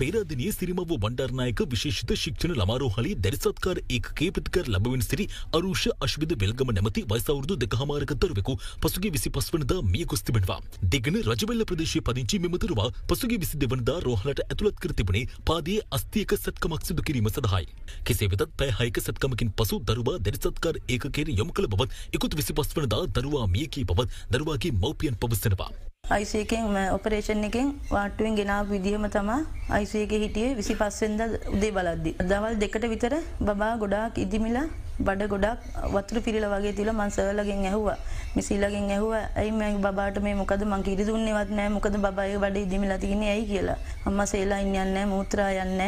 පේරාදනයේ සිරිමව වණ්ඩාරනායක විශේෂිත ශික්ෂණ ළමාරෝහලේ දැරිසත්කාර ඒකකයේ ප්‍රතිකාර ලැබෙන සිරි අරුෂ අශ්විද වෙල්ගම නැමැති වයස අවුරුදු දෙකහමාරක දරුවෙකු පසුගිය 25 වෙනිදා මිය ගොස් තිබෙනවා. දෙගන රජවෙල්ල ප්‍රදේශයේ පදිංචි මෙම දරුවා පසුගිය 22 වෙනිදා රෝහලට ඇතුළත් කර තිබුණේ පාදයේ අස්තියක සැත්කමක් සිදු කිරීම සඳහායි. කෙසේ වෙතත් පැය 6ක සැත්කමකින් පසු දරුවා දැරිසත්කාර ඒකකයට යොමු කළ බවත් ඉකුත් 25 වෙනිදා දරුවා මිය කී බවත් දරුවාගේ මව්පියන් පවසනවා. අයිසයකෙන් ඔපරේෂන් එකෙන් වාටුවෙන් ගෙනාව විදිහම තමා අයිසයක හිටියේ විසි පස්සෙන්ද උදේ බලද්දි. දවල් දෙකට විතර බා ගොඩාක් ඉදිමිලා බඩ ගොඩක් වතුර පිරිල වගේ තිල මං සර්ලගෙන් ඇහුවා. මිසිල්ලගෙන් ඇහුව ඇයි මේ බාට මේ මොකද? මං කිරි දුන්නේවත් නෑ. මොකද බය බඩ ඉදිමිලා තින්නේ ඇයි කියලා? අම්ම සේලා ඉන්න යන්න මූත්‍රා යන්න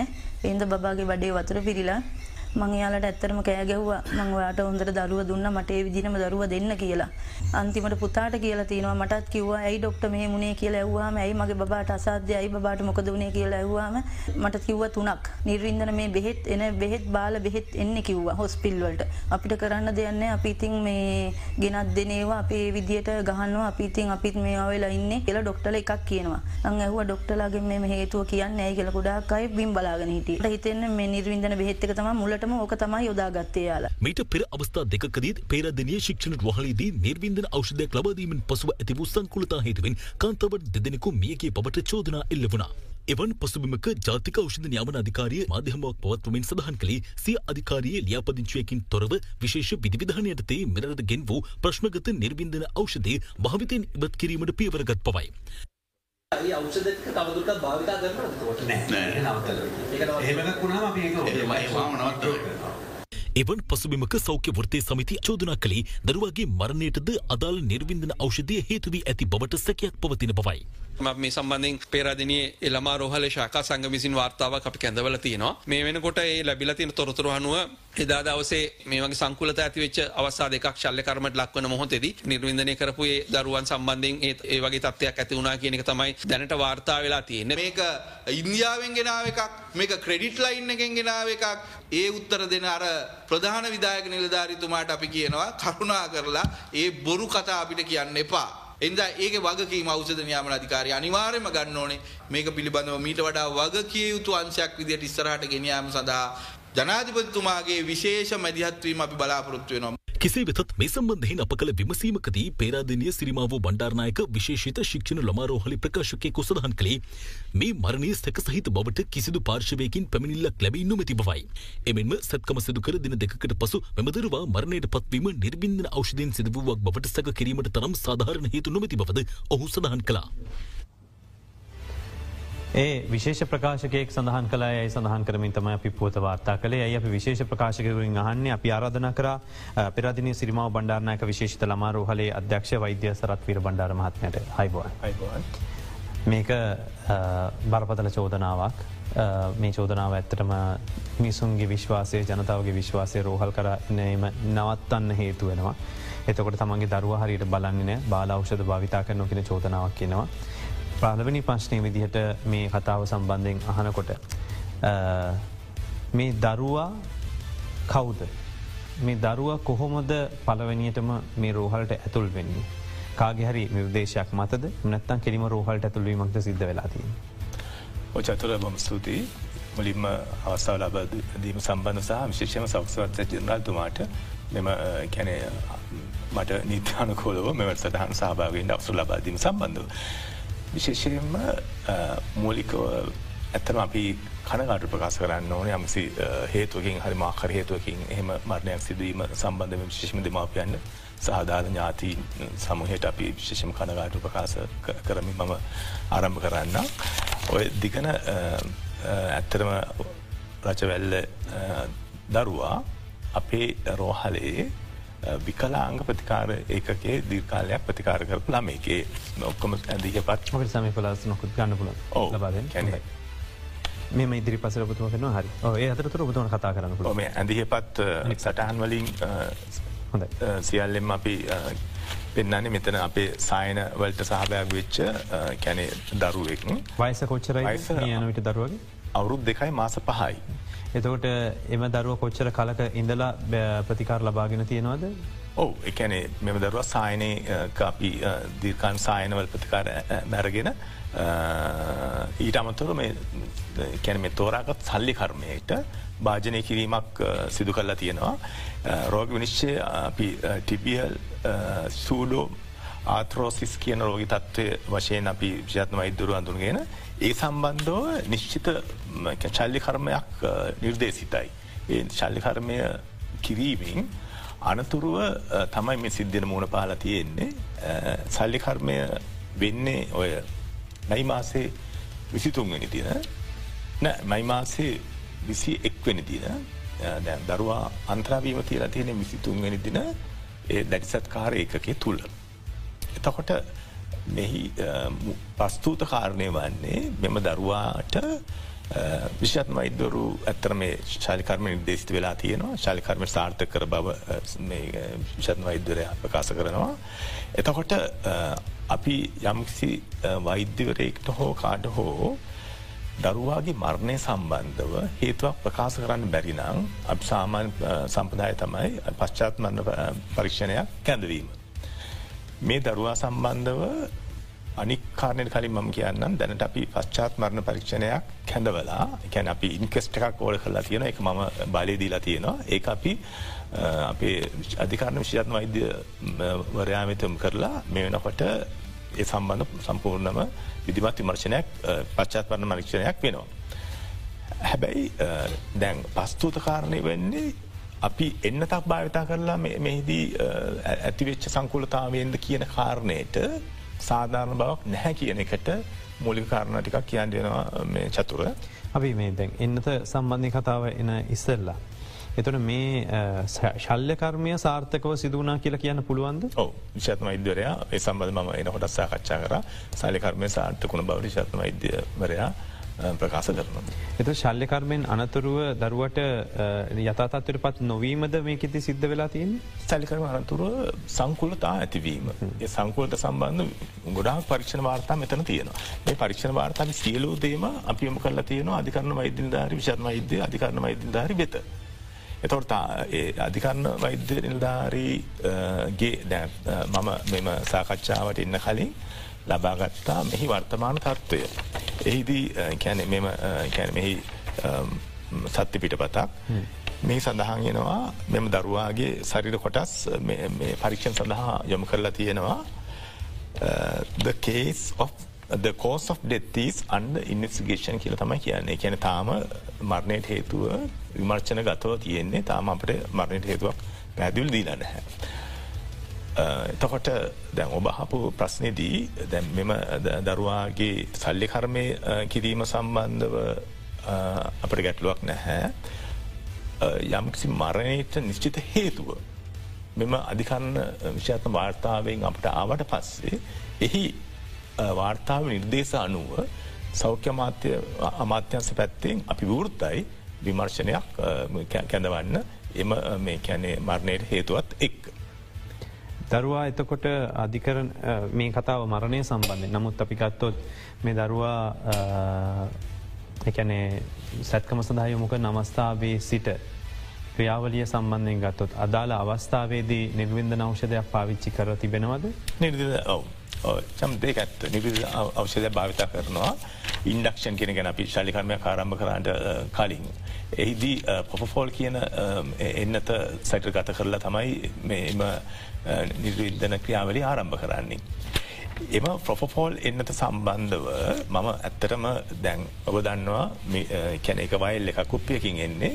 එන්ද බාගේ බඩේ වතුර පිරිලා මං යාලට ඇත්තරම කෑ ගැව්වා මං ඔයාට හොඳට දරුව දුන්න මට ඒ විදිහම දරුව දෙන්න කියලා. අන්තිමට පුතාට කියලා තියෙනවා මටත් කිව්වා ඇයි ඩොක්ටර් මෙහෙ මුනේ කියලා ඇහුවාම ඇයි මගේ බබාට අසාධ්‍යයි ඇයි බබාට මොකද වුනේ කියලා ඇහුවාම මට කිව්වා තුනක්. නිර්වින්දන මේ බෙහෙත් එන බෙහෙත් බාල බෙහෙත් එන්නේ කිව්වා හොස්පිටල් වලට. අපිට කරන්න දෙයක් නැහැ. අපි ඉතින් මේ ගෙනත් දෙන ඒවා අපි ඒ විදිහට ගහනවා. අපි ඉතින් අපිත් මේවා වෙලා ඉන්නේ කියලා ඩොක්ටර්ලා එකක් කියනවා. මං ඇහුවා ඩොක්ටර්ලාගෙන් මේ හේතුව කියන්නේ ඇයි කියලා ගොඩාක් අය බිම් බලාගෙන හිටියේ. හිතෙන්නේ මේ නිර්වින්දන බෙහෙත් එක තමයි මුලට මුලටම ඕක තමයි යොදාගත්තේ යාලා. මීට පෙර අවස්ථා දෙකකදීත් පේරාදෙනිය ශික්ෂණ රෝහලේදී නිර්වින්දන ඖෂධයක් ලබා දීමෙන් පසුව ඇති වූ සංකූලතා හේතුවෙන් කාන්තාවන් දෙදෙනෙකු මියගිය බවට චෝදනා එල්ල වුණා. එවන් පසුබිමක ජාතික ඖෂධ නියාමන අධිකාරිය මාධ්‍යමයක් පවත්වමින් සඳහන් කළේ සිය අධිකාරියේ ලියාපදිංචියකින් තොරව විශේෂ විධිවිධාන යටතේ මෙරට ගෙන වූ ප්‍රශ්නගත නිර්වින්දන ඖෂධය භාවිතයෙන් ඉවත් කිරීමට පියවරගත් පවයි. ඒ ඖෂධ තවදුරටත් භාවිතා කරනවද එතකොට නෑ. නෑ එහෙම එකක් වුණාම අපි ඒක එහෙම ඒවාම නවත්තනවා එවන් පසුබිමක සෞඛ්‍ය වෘත්තේ සමිතිය චෝදනා කළේ දරුවාගේ මරණයටද අදාළ නිර්වින්දන ඖෂධය හේතු වී ඇති බවට සැකයක් පවතින බවයි. මේ සම්බන්ධෙන් පේරදිනයේ එළමා රෝහල ශාකා සංග විසින් වාර්තාවක් අපි කැඳවල තියෙනවා. මේ වෙනකොට ඒ ලැබිලා තියෙන තොරතුරු අනුව එදා දවසේ මේ වගේ සංකුලත ඇති වෙච්ච අවස්ථා දෙකක් ශල්‍ය කර්මයට ලක්වන මොහොතේදී නිර්වින්දනය කරපු ඒ දරුවන් සම්බන්ධයෙන් ඒ වගේ තත්ත්වයක් ඇති වුණා කියන එක තමයි දැනට වාර්තා වෙලා තියෙන්නේ. මේක ඉන්දියාවෙන් ගෙනාව එකක් මේක ක්‍රෙඩිට් ලයින් එකෙන් ගෙනාව එකක්. ඒ උත්තර දෙන අර ප්‍රධාන විදායක නිලධාරිතුමාට අපි කියනවා කරුණා කරලා ඒ බොරු කතා අපිට කියන්න එපා. එනිසා ඒකේ වගකීම ඖෂධ නියාමන අධිකාරිය අනිවාර්යයෙන්ම ගන්න ඕනේ. මේක පිළිබඳව මීට වඩා වගකිය යුතු අංශයක් විදිහට ඉස්සරහට ගෙන යාම සඳහා ජනාධිපතිතුමාගේ විශේෂ මැදිහත් වීම අපි බලාපොරොත්තු වෙනවා. කෙසේ වෙතත් මේ සම්බන්ධයෙන් අප කළ විමසීමකදී පේරාදෙනිය සිරිමාව බණ්ඩාරනායක විශේෂිත ශික්ෂණ ළමාරෝහලි ප්‍රකාශකයෙකු සඳහන් කළේ මේ මරණය සැක සහිත බවට කිසිදු පාර්ශවයකින් පැමිණිල්ලක් ලැබී නොමැති බවයි. එමෙන්ම සත්කම සිදු කර දින දෙකකට පසු මෙම දරුවා මරණයට පත්වීම නිර්බින්දන ඖෂධයෙන් සිදු වූවක් බවට සැක කිරීමට තරම් සාධාරණ හේතු නොමැති බවද ඔහු සඳහන් කළා. ඒ විශේෂ ප්‍රකාශකයෙක් සඳහන් කලා ඇයි සඳහන් කරමින් තම අපි පුවත වාර්තා කළේ. ඇයි අපි විශේෂ ප්‍රකාශකවරින් අහන්නේ? අපි ආරාධන කර පෙරදින සිරිමාව බණ්ඩාරනායක විශේෂිත ළමාරෝහලේ අධ්‍යක්ෂ වෛද්‍ය සරත්වීර බණ්ඩාර මහත්මයට. හයිබෝන්. මේක බරපතල චෝදනාවක්. මේ චෝදනාව ඇත්තටම මිසුන්ගේ විශ්වාසය ජනතාවගේ විශ්වාසය රෝහල් කර නම නවත්තන්න හේතු වෙනවා. එතකොට තමන්ගේ දරුව හරියට බලන්නන බාලාෞෂධ භාවිතා කරන කියෙන චෝදනාවක් කියනවා. ප්‍රාලවනි ප්‍රශ්නය විදිහට මේ කතාව සම්බන්ධයෙන් අහනකොට. මේ දරුවා කවුද. මේ දරුව කොහොමද පලවැනියටම මේ රෝහලට ඇතුල් වෙන්නේ. කාගෙහරි නිර්දේශයක් මතද නත්තන් කෙලිම රෝහලට ඇතුළවීමක්ද සිද්ධ වෙලාතිී. ඔචතුර බොම ස්තුතියි මුලින්ම අවස්ථාව ලබ දීම සම්බන්ධ සහ විශේෂම සෞක්ෂවත් ජනරල්තුමාට මෙම කැනය මට නිත්‍යානකෝලව මෙවට සටහන් සහභාගෙන් අවසු ලබාදීම සම්බන්ධව. විශේෂයෙන්ම මූලිකව ඇත්තම අපි කනගාට ප්‍රකාශ කරන්න ඕන යමසි හේතුවකින් හරි මාකර හේතුවකින් එහෙම මරණයක් සිදුවීම සම්බන්ධම විශේෂම දෙමාපියන්න සහදාල ඥාති සමහයට අපි විශේෂම කනගාටු ප්‍රකාශ කරමින් මම ආරම්භ කරන්න. ඔය දිගන ඇත්තරම රචවැල්ල දරුවා අපේ රෝහලයේ විකලාංග ප්‍රතිකාර ඒකගේ දීර්කාලයක් ප්‍රතිකාර කරපු ළමේගේ ඔක්කොම ඇදිහ පත් ට සමි පලාස නොකුත් ගන්න පුල ලබාද කැනෙ මේ ඉදිරි පසර පුතුම කරන හරි. ඒ අතරතුර ඔබතුන කතා කරන්න මේ ඇදිහ පත් සටහන් වලින් සියල්ලෙම අපි පෙන්න්නන්නේ මෙතන අපේ සායන වලට සහභයක් වෙච්ච කැනේ දරුවෙක්. වයිස කොච්චරයි යනවිට දරුවගේ? අවුරුද් දෙකයි මාස පහයි. එතකොට එම දරුව කොච්චර කලක ඉඳලා ප්‍රතිකාර ලබාගෙන තියෙනවද ඔව එකනේ මෙම දරුව සායනය අපි දීර්කාන් සායනවල් ප්‍රතිකාර මැරගෙන ඊට අමතුර කැන මේ තෝරාගත් සල්ලි කර්මයට භාජනය කිරීමක් සිදු කරලා තියෙනවා. රෝග විනිශ්චය අපි ටිබියල් සූඩෝ ආත්‍රෝසිස් කියන රෝගි තත්ත්වය වශයෙන් අපි විශාත්න වෛද්‍යරු අඳුන්ගෙන ඒ සම්බන්ධව නිශ්චිත චල්ලි කර්මයක් නිර්දේශිතයි. ඒ ශල්ලි කර්මය කිරීමෙන් අනතුරුව තමයි මේ සිද්ධන මූුණ පාල තියෙන්නේ සල්ලිකර්මය වෙන්නේ ඔය මයි මාසේ විසිතුන්වැනි දින නෑ මයි මාසේ විසි එක්වෙනි දින දැන් දරුවා අන්ත්‍රාවීම තියලා තියෙන විසිතුන්වැනි දින ඒ දැඩිසත් කාර ඒකගේ තුළ. එතකොට මෙහි පස්තූත කාරණය වන්නේ මෙම දරුවාට විශත් මයිදරු ඇත්තර මේ ශාලිකර්ම නිදේශිත වෙලා තියෙනවා ශාලිකර්ම සාර්ථ කර බව විශත් වෛද්‍යරය ප්‍රකාශ කරනවා. එතකොට අපි යම්කිසි වෛද්‍යවරයෙක්ට හෝ කාඩ හෝ දරුවාගේ මරණය සම්බන්ධව හේතුවක් ප්‍රකාශ කරන්න බැරිනං අප සාමාන්‍ය සම්පදාය තමයි පශ්චාත් මරණ පරීක්ෂණයක් කැඳවීම. මේ දරුවා සම්බන්ධව අනිකාරණයට කලින් මම කියන්නම්. දැනට අපි පශ්චාත් මරණ පරීක්ෂණයක් කැඳවලා එකැන අපි ඉන්කෙස්ට එකක් ඕඩ කරලා තියෙන එක මම බලයදීලා තියෙනවා. ඒ අපි අපේ අධිකාරණ විශෂත්න වෛද්‍ය වරයාමතම් කරලා මේ වෙනකොට ඒ සම්බන්ධ සම්පූර්ණම විදිමත් විමර්ශනයක් පච්චාත් වරණ මරීක්ෂණයක් වෙනවා. හැබැයි දැන් පස්තුූත කාරණය වෙන්නේ අපි එන්න තක් භාවිතා කරලා මෙහිදී ඇතිවෙච්ච සංකුලතාවයෙන්ද කියන කාරණයට සාධාරණ බවක් නැහැ කියන එකට මුලික කාරණ ටිකක් කියන් දෙනවා මේ චතුර. අපි මේ දැන් එන්නත සම්බන්ධය කතාව එන ඉස්සල්ලා. එතන මේ ශල්්‍ය කර්මය සාර්ථකව සිදුවනා කියලා කියන්න පුළුවන්ද ඕ විශත්ම ඉදවරයා ඒ සම්බඳ ම එන හොටත් සාකච්ඡා කර සාලිකර්මය සාර්ථකුණ බව විශත්ම ඉද්‍යවරයා ප්‍රකාශ කරනවා. එත ශල්්‍යකර්මයෙන් අනතුරුව දරුවට යතතත්වට පත් නොවීමද මේකෙති සිද්ධ වෙලා තියෙන් සැලිකරම අනතුරුව සංකුලතා ඇතිවීම. ඒ සංකුලට සම්බන්ධ ගොඩාක් පරික්ෂණ වාර්තා මෙතන තියෙනවා. මේ පරික්ෂණ වාර්තාව සියලූ දේම අපියම කරලා තියෙනවා අධිකරන වෛද්‍යධාරි විශත්ම ඉද්‍ය අධිකරන වෛද්‍යධාරි වෙත. එතොට අධිකරන්න වෛද්‍ය නිල්ධාරීගේ දැ මම මෙම සාකච්ඡාවට එන්න කලින් ලබාගත්තා මෙහි වර්තමාන තත්ත්වය. එහිදී කැන මෙම කැන මෙහි සත්‍ය පිට පතක්. මේ සඳහන් යෙනවා මෙම දරුවාගේ සරිර කොටස් පරීක්ෂණ සඳහා යොමු කරලා තියෙනවා. the case of the course of death is under investigation කියල තමයි කියන්නේ කියන තාම මරණයට හේතුව විමර්චන ගතව තියෙන්නේ තාම අපට මරණයට හේතුවක් පැදිවල් දීලා නැහැ. එතකොට දැන් ඔබහපු ප්‍රශ්නයදී දැන් මෙම දරුවාගේ සල්ලි කර්මය කිරීම සම්බන්ධව අපට ගැටලුවක් නැහැ. යම්කිසි මරණයට නිශ්චිත හේතුව. මෙම අධිකරන්න විශාත්ම වාර්තාවෙන් අපට ආවට පස්සේ එහි වාර්තාව නිර්දේශ අනුව සෞඛ්‍ය මාත්‍ය අමාත්‍යන්ස පැත්තෙන් අපි වෘත්තයි විමර්ශනයක් කැඳවන්න එම මේ කැනේ මරණයට හේතුවත් එක්. දරුවා එතකොට අධිකර මේ කතාව මරණය සම්බන්ධය නමුත් අපි ගත්තොත් මේ දරුවා එකනේ සැත්කම සඳහයමුක නමස්ථාවේ සිට ක්‍රියාවලිය සම්බන්ධයෙන් ගත්තොත් අදාළ අවස්ථාවේදී නිර්වින්ද නෞෂධයක් පාවිච්චි කර තිබෙනවද? නිර්ද ඔව. චම් දෙකත් නිවිධ අවෂධය භාවිතා කරනවා. ඉන්ඩක්ෂන් කෙන ගැන අපි ශලිකර්මය කාරම්භ කරන්නට කලින්. එහිදී පොපෆෝල් කියන එන්නත සැට ගත කරලා තමයි එම නිර්විද්ධන ක්‍රියාවලි ආරම්භ කරන්නේ. එම ප්‍රොපෆෝල් එන්නත සම්බන්ධව මම ඇත්තරම දැන් ඔබ දන්නවා කැන එක වයිල් එක කුප්පියකින් එන්නේ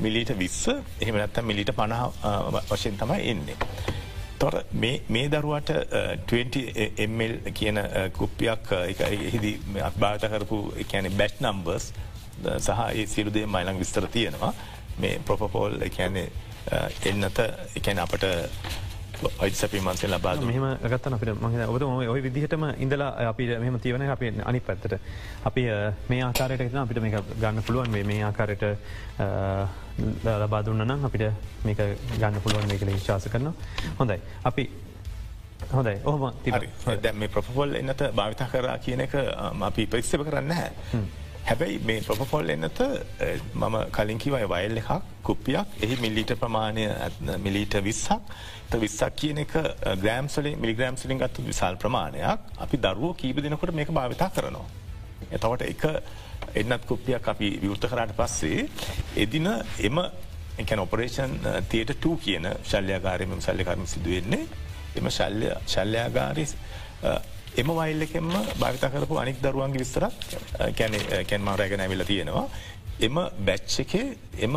මිලිට විස්ස එහෙම නැත්තම් මිලිට පණහ වශයෙන් තමයි එන්නේ. තොර මේ දරුවට 20මල් කියන කුප්පියක් හිදි භාත කරපු එකැන බැට් නම්බර්ස් සහ ඒ සිරුදේ මයිලං විස්තර තියෙනවා. මේ ප්‍රොපපෝල් එකැනේ එන්නත එකැන අපට ඔයිසපි මන්සේ ලබා මෙහම ගත්තන අපිට මහ ඔබ ඔය විදිහටම ඉඳලා අපි මෙහම තියවන අප අනි පැත්තට. අපි මේ ආකාරයට අපිට මේ ගන්න පුළුවන් මේ ආකාරයට ලබා දුන්න නම් අපිට මේක ගන්න පුළුවන් මේ කළ විශ්වාස කරන හොඳයි. අපි හොඳයි. ඔහම දැ මේ ප්‍රපොල් එන්නත භාවිතා කරා කියන එක අපි පරිස්සප කරන්න හැ. හැබැයි මේ ප්‍රොපොල් එන්නත මම කලින්කිවයි වයල් එකක් කුප්පියක්. එහි මිල්ලිට ප්‍රමාණය මිලීට විස්සක්. විස්සක් කියන එක ග්‍රෑම්සලින් මිලිග්‍රෑම් සලින් ගත්තු විසාල් ප්‍රමාණයක්. අපි දරුවෝ කීප දෙනකොට මේක භාවිතා කරනවා. එතවට එක එන්නත් කුප්පියක් අපි විවෘත කරට පස්සේ එදින එම එකන ඔපරේෂන් තියට 2 කියන ශල්්‍යයාගාරයම සල්ලකරම සිදුවෙන්නේ. එම ශල්්‍යයාගාරි එම වයිල්ලකෙම භාවිත කරපු අනික් දරුවන්ගේ විස්තරත් කැන කැන්ම රැගෙන ඇවිල තියෙනවා. එම බැච්ච එකේ එම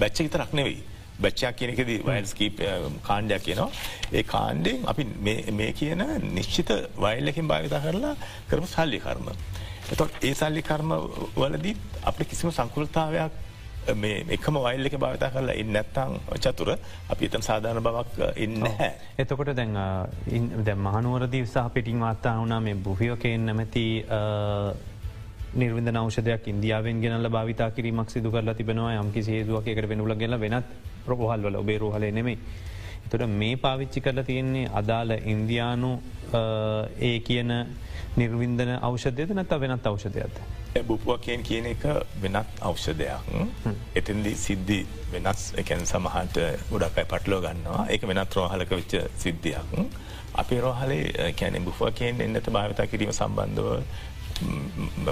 බැච්ච විතරක් නෙවෙයි. බච්චා කියනකෙද වයිල්ස්කීප කාණ්ඩයක් කියනවා. ඒ කාණ්ඩෙන් අපි මේ කියන නිශ්චිත වයිල්ලකින් භාවිතා කරලා කරම සල්ලි කර්ම. එතොත් ඒ සල්ලි කර්ම වලදී අපි කිසිම සංකුලතාවයක් මේ එකම වයිල් එක භාවිතා කරලා ඉන්න නැත්තං චතුර අපි එතන් සාධාන බවක් ඉන්න හැ. එතකොට දැන් දැ මහනුවරදී සහ පිටින් වාත්තා වුණා මේ බුහියෝකයෙන් නැමැති නිර්විද නෞෂධයක් ඉන්දියාවෙන් ගෙනල භාවිතා කිරීමක් සිදු කරලා තිබෙනවා යම්කි සේදුවක් එකට වෙනුල ගෙල වෙනත් ප්‍රපොහල්වල ඔබේ රෝහල නෙමේ. එතොට මේ පාවිච්චි කරලා තියෙන්නේ අදාළ ඉන්දයානු ඒ කියන නිර්වින්දන අවෂධයද නැත වෙනත් අවෂධයක්ද. බුපුවකයෙන් කියන එක වෙනත් අවෂධයක් එතන්දි සිද්ධි වෙනස් එකැන සමහට ගොඩක් පටලෝ ගන්නවා එක වෙනත් රෝහලක විච්ච සිද්ධියක්. අපේ රෝහලේ කැන බුපුවකයෙන් එන්නත භාවිතා කිරීම සම්බන්ධව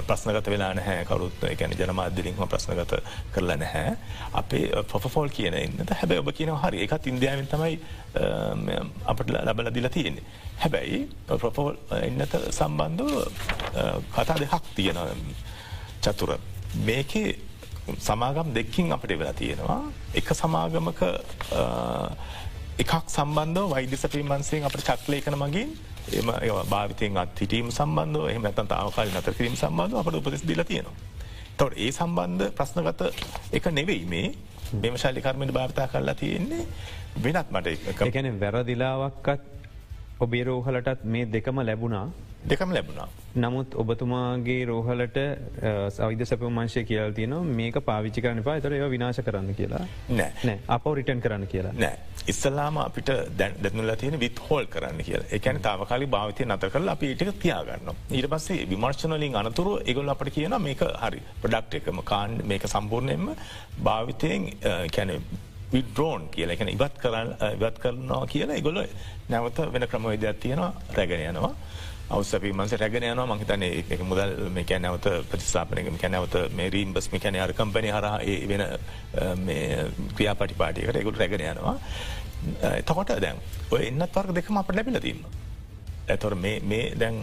ප්‍රශ්නගත වෙලා නැහැ කරුත් එකැන ජනමාධලින්ම ප්‍රශ්නගත කරලා නැහැ. අපේ පොෆෝල් කියන එන්නට හැබැ ඔබ කියන හරි එකත් ඉන්දයාවෙන් තමයි අපට ලබල දිල තියෙන්නේ. හැබැයි ප්‍රොපෝල් එන්නත සම්බන්ධ කතා දෙහක් තියෙන චතුර. මේකේ සමාගම් දෙක්කින් අපට වෙලා තියෙනවා. එක සමාගමක එකක් සම්බන්ධ වෛද්‍ය සපීමන්සයෙන් අපට චක්ලයකන මගින් එම භාවිතයෙන් අත් හිටීම සම්බන්ධ එහම ඇතන් තාවකාල නතර කිරීම සම්බන්ධ අපට උපදෙස් දිල තියෙනවා. තවට ඒ සම්බන්ධ ප්‍රශ්නගත එක නෙවෙයි මේ මෙම ශල්ලිකර්මයට භාවිතා කරලා තියෙන්නේ වෙනත් මට එකැන වැරදිලාවක්කත් ඔබේ රෝහලටත් මේ දෙකම ලැබුණා දෙකම ලැබුණා. නමුත් ඔබතුමාගේ රෝහලට සවිද සැපමංශය කියල් තියන මේක පාවිච්චි කරන පා තර ඒව විනාශ කරන්න කියලා. නෑ. අප රිටන් කරන්න කියලා. නෑ. ඉස්සල්ලාම අපිට දැනුල තියෙන විත් හෝල් කරන්න කියලා. එකන තාවකාලි භාවිතය නත කරල අපි ඉටික තියාගන්න. ඊට පස්සේ විමර්ශනලින් අනතුරු එගොල් අපට කියන මේක හරි. ප්‍රඩක්් එකම කාන් මේක සම්පූර්ණයෙන්ම භාවිතයෙන් කැන විඩ්‍රෝන් කියල. එකන ඉවත් කරන්න ඉවත් කරනවා කියලා ඉගොල නැවත වෙන ක්‍රමවේදයක් තියෙනවා රැගෙන යනවා. අවසපි මන්ස රැගෙන යන මහිතන එක මුදල් මේක නැවත ප්‍රතිස්ථාපනක කැනවත මේරීම් බස් මිකැන අර කම්පනි හර වෙන ක්‍රියා පටිපාටියකට එකුට රැගෙන යනවා. එතකොට දැන් ඔය එන්නත් වර්ග දෙකම අපට ලැබිලදීම. ඇතොර මේ දැන්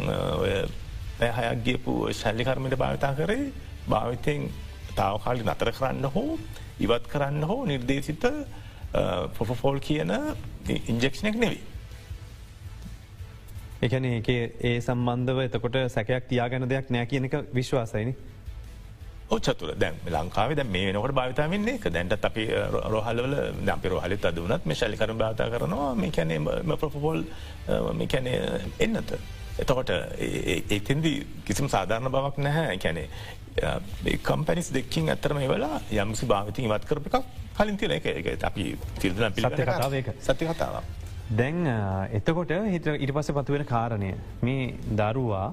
පැහයක් ගියපු ශල්ලිකර්මයට භාවිතා කරේ භාවිතයෙන් තාවකාලි නතර කරන්න හෝ ඉවත් කරන්න හෝ නිර්දේශිත පොෆෝල් කියන ඉන්ජෙක්ෂනෙක් නෙවී. එකන ඒ ඒ සම්බන්ධව එතකොට සැකයක් තියාගැන දෙයක් නෑ කියනක විශ්වාසයිනි. චතුර. දැන් ලංකාව දැ මේ නකට භාවිතාවන්නේ එක දැන්ට අපි රෝහල්වල දම්පිර හලිත් අදුනත් මේ ශල්ලිකරන භාතා කරනවා. මේ කැනේ ප්‍රපොල් කැන එන්නත. එතකොට ඒතන්දි කිසිම සාධාරණ බවක් නැහැ. කැනේ කම්පැනිස් දෙක්කින් ඇතරම වෙලා යම්සි භාවිතින් ඉවත් කරප එකක් කලින් තියන එක. අපි තිරදන කතාව සති කතාව. දැන් එතකොට හිත ඉට පස පත්තුවෙන කාරණය මේ දරුවා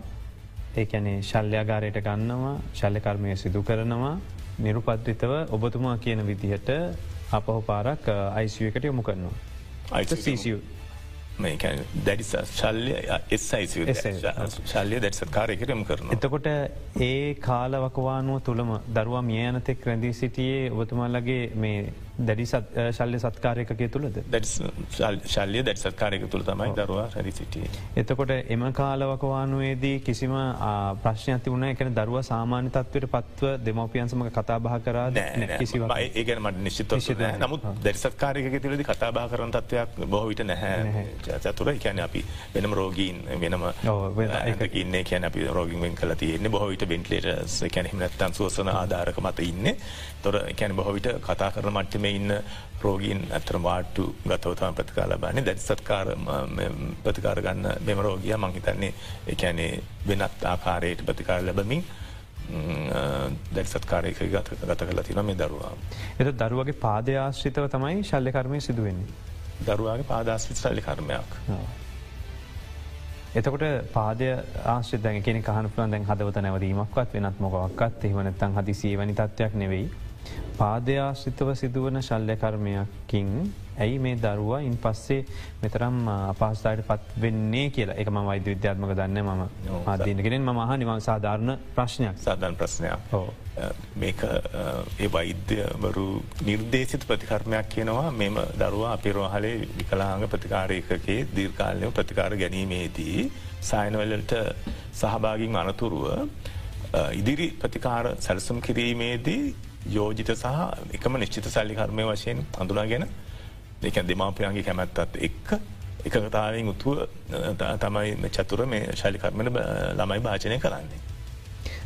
ඒැනේ ශල්්‍යයාගාරයට ගන්නවා ශල්ලකර්මය සිදු කරනවා නිරුපද්‍රිතව ඔබතුමා කියන විදිහට අපහු පාරක් අයිසිුව එකට යොමු කරනවා. අයිසිසිය. දැඩි ශල්්‍ය ශල්්‍ය දැටසත් කාරයකරම කරන. එතකොට ඒ කාලවකවානුව තුළම දරුවා මියනතෙක් රැඳී සිටියේ ඔබතුමාල්ලගේ මේ දැඩි ශල්්‍ය සත්කාරයකය තුළද? ශල්්‍ය දැඩ සත්කාරයක තුළ තමයි දරවා රැදි සිටිය. එතකොට එම කාලවකවානුවේදී කිසිම ප්‍රශ්නති වුණ එකන දරුව සාමාන්‍ය තත්වයට පත්ව දෙමවපියන්සම කතාබහ කරා කිසි ඒගනමට නිශ්ිත නමුත් දැරිසත්කාරයක තුළදි කතාබා කරන තත්වයක් බොහවිට නැහැ. චතුර. කියන අපි වෙනම රෝගීන් වෙනම ඉන්න. කියන අපි රෝගින්ෙන් කල තියන්නේ. බොහවිට බෙන්ටලේට කැනෙහිමනත්තන් සුවසන ආධාරක මත ඉන්න. තොර කැන බොහවිට කතා කරන මට්ටම ඉන්න රෝගීන් ඇතර වාට්ටු ගතවතම ප්‍රතිකාල බන්නේ දැඩි සත්කාර ප්‍රතිකාර ගන්න මෙම රෝගිය මංහිතන්නේ එකැනේ වෙනත් ආකාරයට ප්‍රතිකාර ලැබමින් දැඩ සත්කාරයක ගත ගත කල තින මේ දරුවා. එත දරුවගේ පාදයාශ්‍රිතව තමයි ශල්ලකර්මය සිදුවෙන්නේ. දරුවාගේ පාදාශ්‍රිත සල්ලි කර්මයක්. එතකොට පාදය ආශ්‍රිත දැන් කෙනෙ කහන පුළන් දැන් හදවත නැවදීමක්වත් වෙනත් මොකක්ත් එහමනත්තන් හදිසි වනි තත්වයක් නෙවෙයි. පාදයාශ්‍රිතව සිදුවන ශල්්‍යකර්මයකින් ඇයි මේ දරුවා ඉන් පස්සේ මෙතරම් අපහස්ථායට පත් වෙන්නේ කියලා? එක ම වෛද්‍ය විද්‍යාත්මක දන්න ම ආදීනගෙනෙන් ම මහ නිම සාධාරණ ප්‍රශ්නයක්. සාධන් ප්‍රශ්නයක්. මේක ඒ වෛද්‍යවරු නිර්දේශිත ප්‍රතිකර්මයක් කියනවා. මෙම දරුවා අපිරෝහලේ විකලාංග ප්‍රතිකාරයකගේ දීර්කාලයව ප්‍රතිකාර ගැනීමේදී සයිනවලට සහභාගින් අනතුරුව ඉදිරි ප්‍රතිකාර සැලසුම් කිරීමේදී යෝජිත සහ එකම නිශ්චිත සල්ලිකර්මය වශයෙන් අඳුනාගෙන දෙක දෙමාපියන්ගේ කැමැත්තත් එක්ක එකකතාවෙන් උතුව තමයි චතුර මේ ශලිකර්මට ළමයි භාචනය කරන්නේ.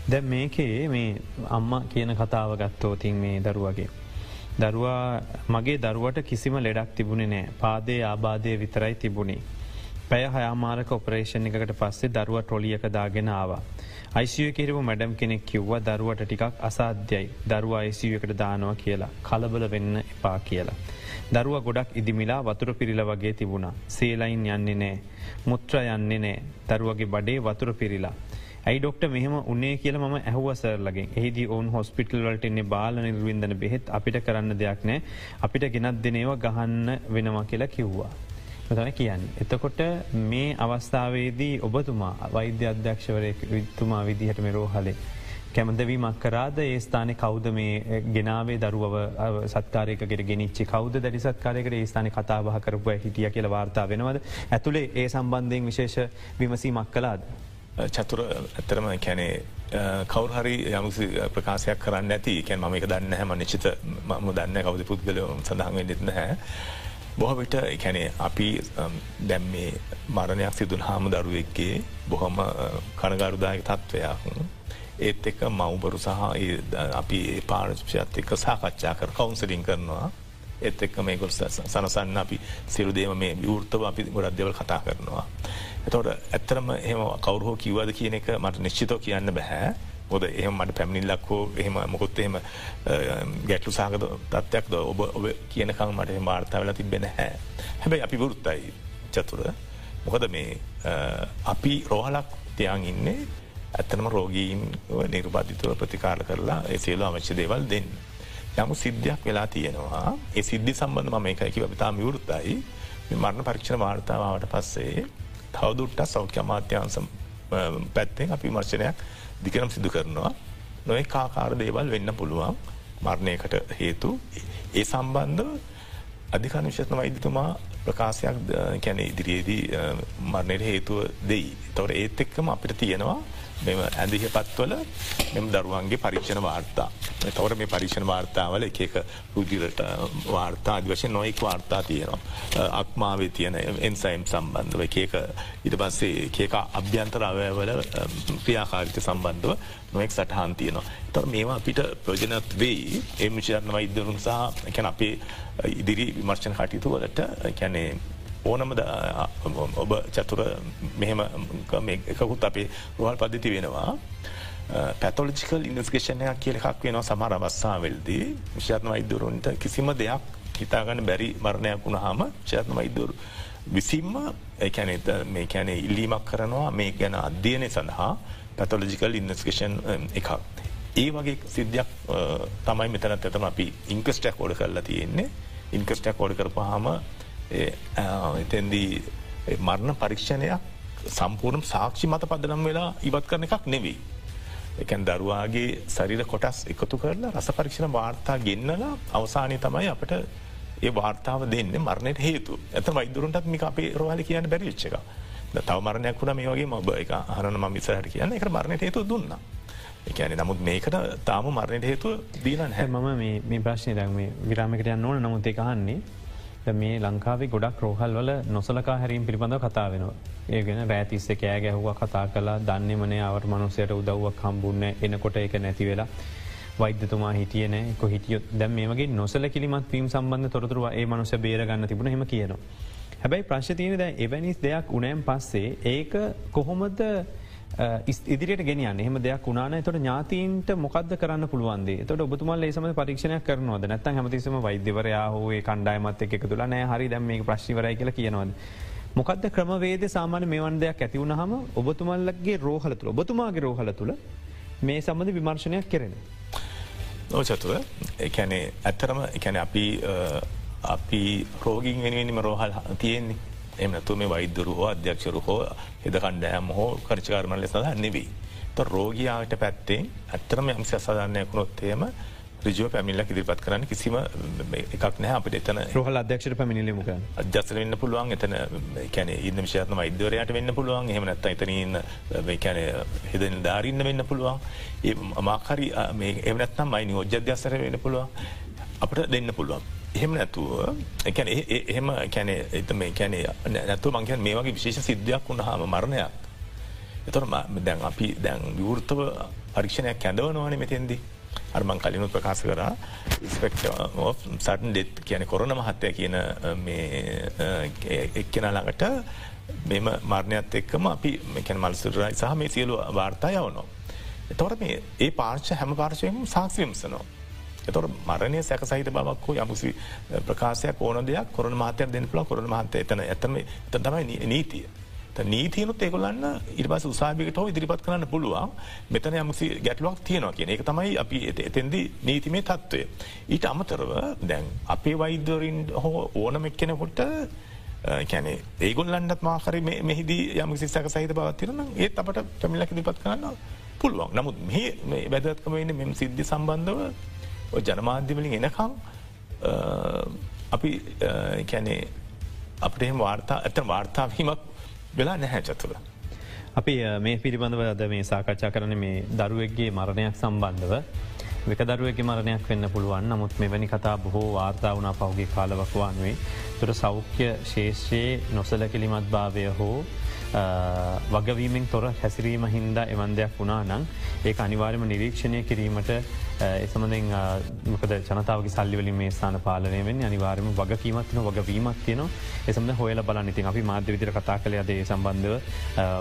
දැ මේකේ මේ අම්ම කියන කතාව ගත්තෝතින් මේ දරුවගේ. දරුවා මගේ දරුවට කිසිම ලෙඩක් තිබුණේ නෑ පාදේ ආබාධය විතරයි තිබුණේ. පැය හයාමාරක ඔපරේෂණ එකට පස්සේ දරුව ටොලියක දාගෙන ආවා. යිසිය කිරව මැඩම් කෙනෙක් කිව්ව දරුවට ටිකක් අසාධ්‍යයි දරුව යිසිය එකට දානවා කියලා කලබල වෙන්න එපා කියලා. දරුව ගොඩක් ඉදිමිලා වතුර පිරිල වගේ තිබුණා. සේලයින් යන්නේ නෑ. මුත්‍ර යන්නේ නෑ දරුවගේ බඩේ වතුර පිරිලා. ඇයි ඩොක්ට මෙහම උන්නේ කියල ම ඇහුවසරලගේ එහිදී ඔවුන් හොස්පිටල් වලට එන්නේ බාල නිර්වින්දන බෙහෙත් අපිට කරන්න දෙයක් නෑ අපිට ගෙනත් දෙනේව ගහන්න වෙනවා කියලා කිව්වා. තන කියන්න. එතකොට මේ අවස්ථාවේදී ඔබතුමා වෛද්‍ය අධ්‍යක්ෂවරය විත්තුමා විදිහට මෙරෝ හලේ. කැමදවීමක් කරාද ඒ ස්ථානය කෞද මේ ගෙනාවේ දරුව සත්කාරයකට ගෙනනිච්චි කෞද දැඩි සත්කාරයකට ඒ ස්ථාන කතාබහ කරපුව හිටිය කියල වාර්තා වෙනවද ඇතුළේ ඒ සම්බන්ධයෙන් විශේෂ විමසීමක් කලාද. චතුර ඇතරම කැනේ කවරහරි යමුසි ප්‍රකාශයක් කරන්න ඇති කැන් ම එක දන්න හැම නිචිත ම දන්න කවද පුද්ගල සඳහන් වෙන්නෙත් නැහැ. බොහොවිට එකැනේ අපි දැම් මේ මරණයක් සිදුන් හාම දරුවෙක්ගේ බොහොම කනගරුදායක තත්ත්වයක්. ඒත් එක මවබරු සහ අපි පාරෂපයත් එක්ක සාකච්ඡා කර කවුන්සලින් කරනවා. එත් එක්ක මේ ගොල් සනසන්න අපි සිරුදේම මේ විවෘතව අපි ගොඩක් දෙවල් කතා කරනවා. එතොට ඇත්තරම එහම කවරුහෝ කිව්වද කියන එක මට නිශ්චිතෝ කියන්න බැහැ. මොද එහම මට පැමිණිල්ලක් හෝ එහෙම මොකොත් එහෙම ගැටලු සාගත තත්වයක්ද ඔබ ඔබ කියනකං මට වාර්තාවල තිබෙන හැ හැබැයි අපි වෘත්තයි චතුර. මොකද මේ අපි රෝහලක් තියන් ඉන්නේ ඇත්තනම රෝගීන් නිර්බාධිතුව ප්‍රතිකාර කරලා එසේලු අවශ්‍ය දේවල් දෙන්න. යමු සිද්ධයක් වෙලා තියෙනවා. ඒ සිද්ධි සම්බඳ ම එකයිකි අපිතා විවෘත්තයි මරණ පරීක්ෂණ වාර්තාවට පස්සේ තවදුට්ට සෞඛ්‍ය අමාත්‍යන්සම් පැත්තෙන් අපි විමර්ශනයක් දිකනම් සිදු කරනවා. නොය කාකාර දේවල් වෙන්න පුළුවන්. මරණයකට හේතු. ඒ සම්බන්ධ අධිකන විශෂත්න වෛද්‍යතුමා ප්‍රකාශයක් කැන ඉදිරියේදී මරණයට හේතුව දෙයි. තොර ඒත් එක්කම අපිට තියෙනවා මෙම ඇඳහ පත්වල මෙම දරුවන්ගේ පරීක්ෂණ වාර්තා. තවර මේ පරීක්ෂණ වාර්තාවල එක රුදිරට වාර්තා අධවශය නොයෙක් වාර්තා තියෙනවා. අක්මාවේ තියෙන එන්සයිම් සම්බන්ධව එකක ඉට පස්සේ ඒක අභ්‍යන්තර අවයවල ක්‍රියාකාරිත සම්බන්ධව නොෙක් සටහන් තියනවා. තො මේවා අපිට ප්‍රජනත් වෙයි ඒ මිචරණ වෛද්‍යරුන් සහ එකැන අපේ ඉදිරි විමර්ශණ කටයුතු වලට කැනේ ඕනම ඔබ චතුර මෙහෙම එකකුත් අපේ රුවල් පද්ධති වෙනවා. පැතොලජිකල් ඉන්ස්කේෂණයක් කියල එකක් වෙනවා සමර අවස්සාාවල්දී විශාත්න වෛදරුන්ට කිසිම දෙයක් හිතාගන්න බැරි මරණයක් වුණ හම ශාත්න වෛදරු. විසිම්ම එකැනෙත මේ කැනේ ඉල්ලීමක් කරනවා මේ ගැන අධ්‍යයනය සඳහා පැතොලජිකල් ඉන්ස්කේෂන් එකක්. ඒ වගේ සිද්ධයක් තමයි මෙතන ඇතම අපි ඉංකස්ටක් ෝඩ කරලා තියෙන්නේ ඉන්කස්ටක් ෝඩ කරපහම එතැන්දී මරණ පරීක්ෂණයක් සම්පූර්ණ සාක්ෂි මත පදනම් වෙලා ඉවත් කරන එකක් නෙවෙයි. එකැන් දරුවාගේ සරිර කොටස් එකතු කරලා රස පරීක්ෂණ වාර්තා ගෙන්න්නලා අවසානය තමයි අපට ඒ වාර්තාව දෙන්න මරණයට හේතු ඇත වයිදුරන්ටත් මික අපේ රෝහල කියන්න බැරිච්චක තව මරණයක් වුණ මේ වගේ මබ එක හරන ම විසහට කියන්න. එක මරණයට හේතු දුන්න. එකන නමුත් මේකට තාම මරණයට හේතු දීලන් හැ මම මේ ප්‍රශ්නය දැම විරාමිකට යන්න ඕන. නමුත් එකහන්නේ මේ ලංකාවේ ගොඩක් රෝහල් වල නොසලකා හැරීම් පිළිබඳව කතා වෙනවා. ඒගෙන රෑතිස්ස කෑ ගැහුව කතා කලා දන්නමනේ අවට මනුසයට උදව්වක් හම්බුන්න එනකොට එක නැති වෙලා. වෛද්‍යතුමා හිටියන කො හිටිය දැම් මේගේ නොසල කිලිමත් වීම් සම්බන්ධ තොරතුරව ඒ මනුස බේරගන්න තිබුණ හෙම කියනවා. හැබැයි ප්‍රශ්තියන ද එවැනිස් දෙයක් උනෑම් පස්සේ ඒක කොහොමද ඉදිරියට ගෙන එහම දෙයක් වුණන තොට ඥාතීන්ට මොකද කරන්න පුළුවන්දේ තොට ඔබතුමල් ඒසම පරීක්ෂණයක් කරනවද? නැත්තන් හැමතිසම වෛද්‍යවරයා හෝේ කණ්ඩායමත් එක තුළ නෑ හරි දැම් මේ ප්‍රශ්ිවරයි කියලා කියනවද. මොකද ක්‍රමවේද සාමාන මෙවන් දෙයක් ඇතිවුණ හම ඔබතුමල්ලගේ රෝහල තුළ ඔබතුමාගේ රෝහල තුළ මේ සම්බඳ විමර්ශනයක් කෙරෙන. ඕචතුර එකැනේ ඇත්තරම එකැන අපි අපි රෝගින් වෙනුවෙනම රෝහල් තියෙන්නේ. එමනතු මේ වෛදරු හෝ අධ්‍යක්ෂරු හෝ හෙද කණ්ඩෑම් හෝ කරචකාරමල සඳහ නෙවී. ත රෝගයාට පැත්තේ ඇත්තරම යම්සි අසාධාරණයකුණොත්තේම රජුව පැමිල්ල ඉදිරිපත් කරන්න කිසිම එකක් නෑ අපට එතන රෝහල් අධ්‍යක්ෂට පැමිණිලිමක අධ්‍යසර වෙන්න පුළුවන් එතන කැන ඉන්න විශයත්ම වෛද්‍යවරයට වෙන්න පුළුවන් හෙමනත් එතනන්න කැන හෙදන ධාරන්න වෙන්න පුළුවන් ඒ මාකරි එමනත්නම් මයි නිෝජ්‍යධ්‍යසර වෙන්න පුළුවන් අපට දෙන්න පුළුවන්. එහෙම නැතුව එකැන එහෙම කැනෙ එතම කැනේ නැතු මංකන් මේ වගේ විශේෂ සිද්ධයක් වුණහම මරණයක්. එතොර දැන් අපි දැන් විවෘතව පරීක්ෂණයක් කැඳවනවාන මෙතෙන්දී. අර්මං කලිනුත් ප්‍රකාශ කර ස්පෙක්ට සටන් ඩෙත් කියන කොරන මහත්තය කියන එක්කෙන ළඟට මෙම මරණයත් එක්කම අපි මෙකැන මල්සුරයි සහ මේ සියලු වාර්තා යවනවා. එතොර මේ ඒ පාර්ශ හැම පාර්ශයම සාක්ෂියම්සනවා. එතොර මරණය සැක සහිත බවක් හෝ යමුසි ප්‍රකාශයක් ඕන දෙයක් කොරන මාතයක් දෙන්න පුල කොරන මහත එතන ඇතම තමයි නීතිය. නීතියනුත් ඒකොලන්න ඉරිබස් උසාභිකට හෝ ඉදිරිපත් කරන්න පුළුවන් මෙතන යමසි ගැටලුවක් තියෙනවා කියන එක තමයි අපි එතෙන්දි නීතිමේ තත්ත්වය. ඊට අමතරව දැන් අපේ වෛද්‍යවරින් හෝ ඕනම එක්කෙනකොට කැනේ ඒගොල්ලන්නත් මාකර මෙහිදී යම සිස්සක සහිත බවත්තිරන ඒත් අපට පැමිලක් ඉදිපත් කරන්න පුළුවන් නමුත් මේ වැදත්කම වෙන්න මෙම සිද්ධි සම්බන්ධව ජනමාධ්‍යවලින් එනකම් අපි කැනේ අපට එහෙම වාර්තා ඇත වාර්තාවීමක් වෙලා නැහැ චතුර. අපි මේ පිළිබඳව අද මේ සාකච්ඡා කරන මේ දරුවෙක්ගේ මරණයක් සම්බන්ධව. එක දරුවගේ මරණයක් වෙන්න පුළුවන්. නමුත් මෙවැනි කතා බොහෝ වාර්තා වනා පහුගේ කාලවක්වානුවේ. තුර සෞඛ්‍ය ශේෂයේ නොසල කිලිමත් භාවය හෝ වගවීමෙන් තොර හැසිරීම හින්දා එවන් දෙයක් වුණා නං ඒ අනිවාර්යම නිරීක්ෂණය කිරීමට එසමඳෙන් මොකද ජනතාවගේ සල්ලිවලින් මේ ස්ථාන පාලනය වෙන් අනිවාර්යම වගකීමත්න වගවීමක් තියන එසම හොල බල ඉතින් අපි මාධ්‍ය විදිර කතා කළ අදේ සම්බන්ධව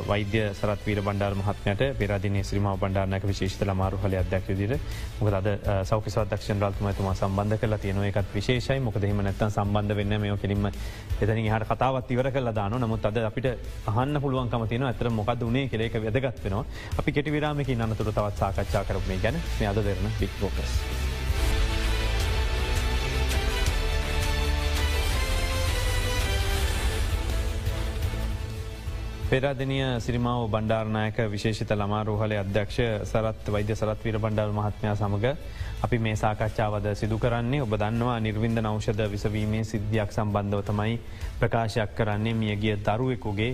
වෛද්‍ය සරත්වීර බණ්ඩාර මහත්මයට පෙරදින ශ්‍රීම බණ්ඩාරනක විශේෂත ලමාරු හල අධ්‍යක් විදිර මොකද අද සෞකසවදක්ෂ රල්තුමතුමා සම්බන්ධ කල තියෙන එකත් විශේෂයි. මොකදහෙම නැත්තන් සම්බන්ධ වෙන්න මේ කෙලින්ම එතනි හට කතාවත් ඉවර කල දාන නමුත් අද අපිට අහන්න පුළුවන්කම තියෙන ඇතර මොකද වනේ කෙලෙක වැදගත් වෙනවා. අපි කෙටි විරාමක අනතුර තවත් සාකච්ඡා කරපුේ ගැන මේ අද දෙරන බික් ෝකස්. පෙරාදනය සිරිමාව බණ්ඩාරණයක විශේෂිත ළමාරෝහල අධ්‍යක්ෂ සරත් වෛද්‍ය සරත්වීර බණ්ඩල් මහත්මයා සමඟ අපි මේ සාකච්ඡාවද සිදු කරන්නේ. ඔබ දන්නවා නිර්වින්ද නෞෂධ විසවීමේ සිද්ධියක් සම්බන්ධව තමයි ප්‍රකාශයක් කරන්නේ මියගිය දරුවෙකුගේ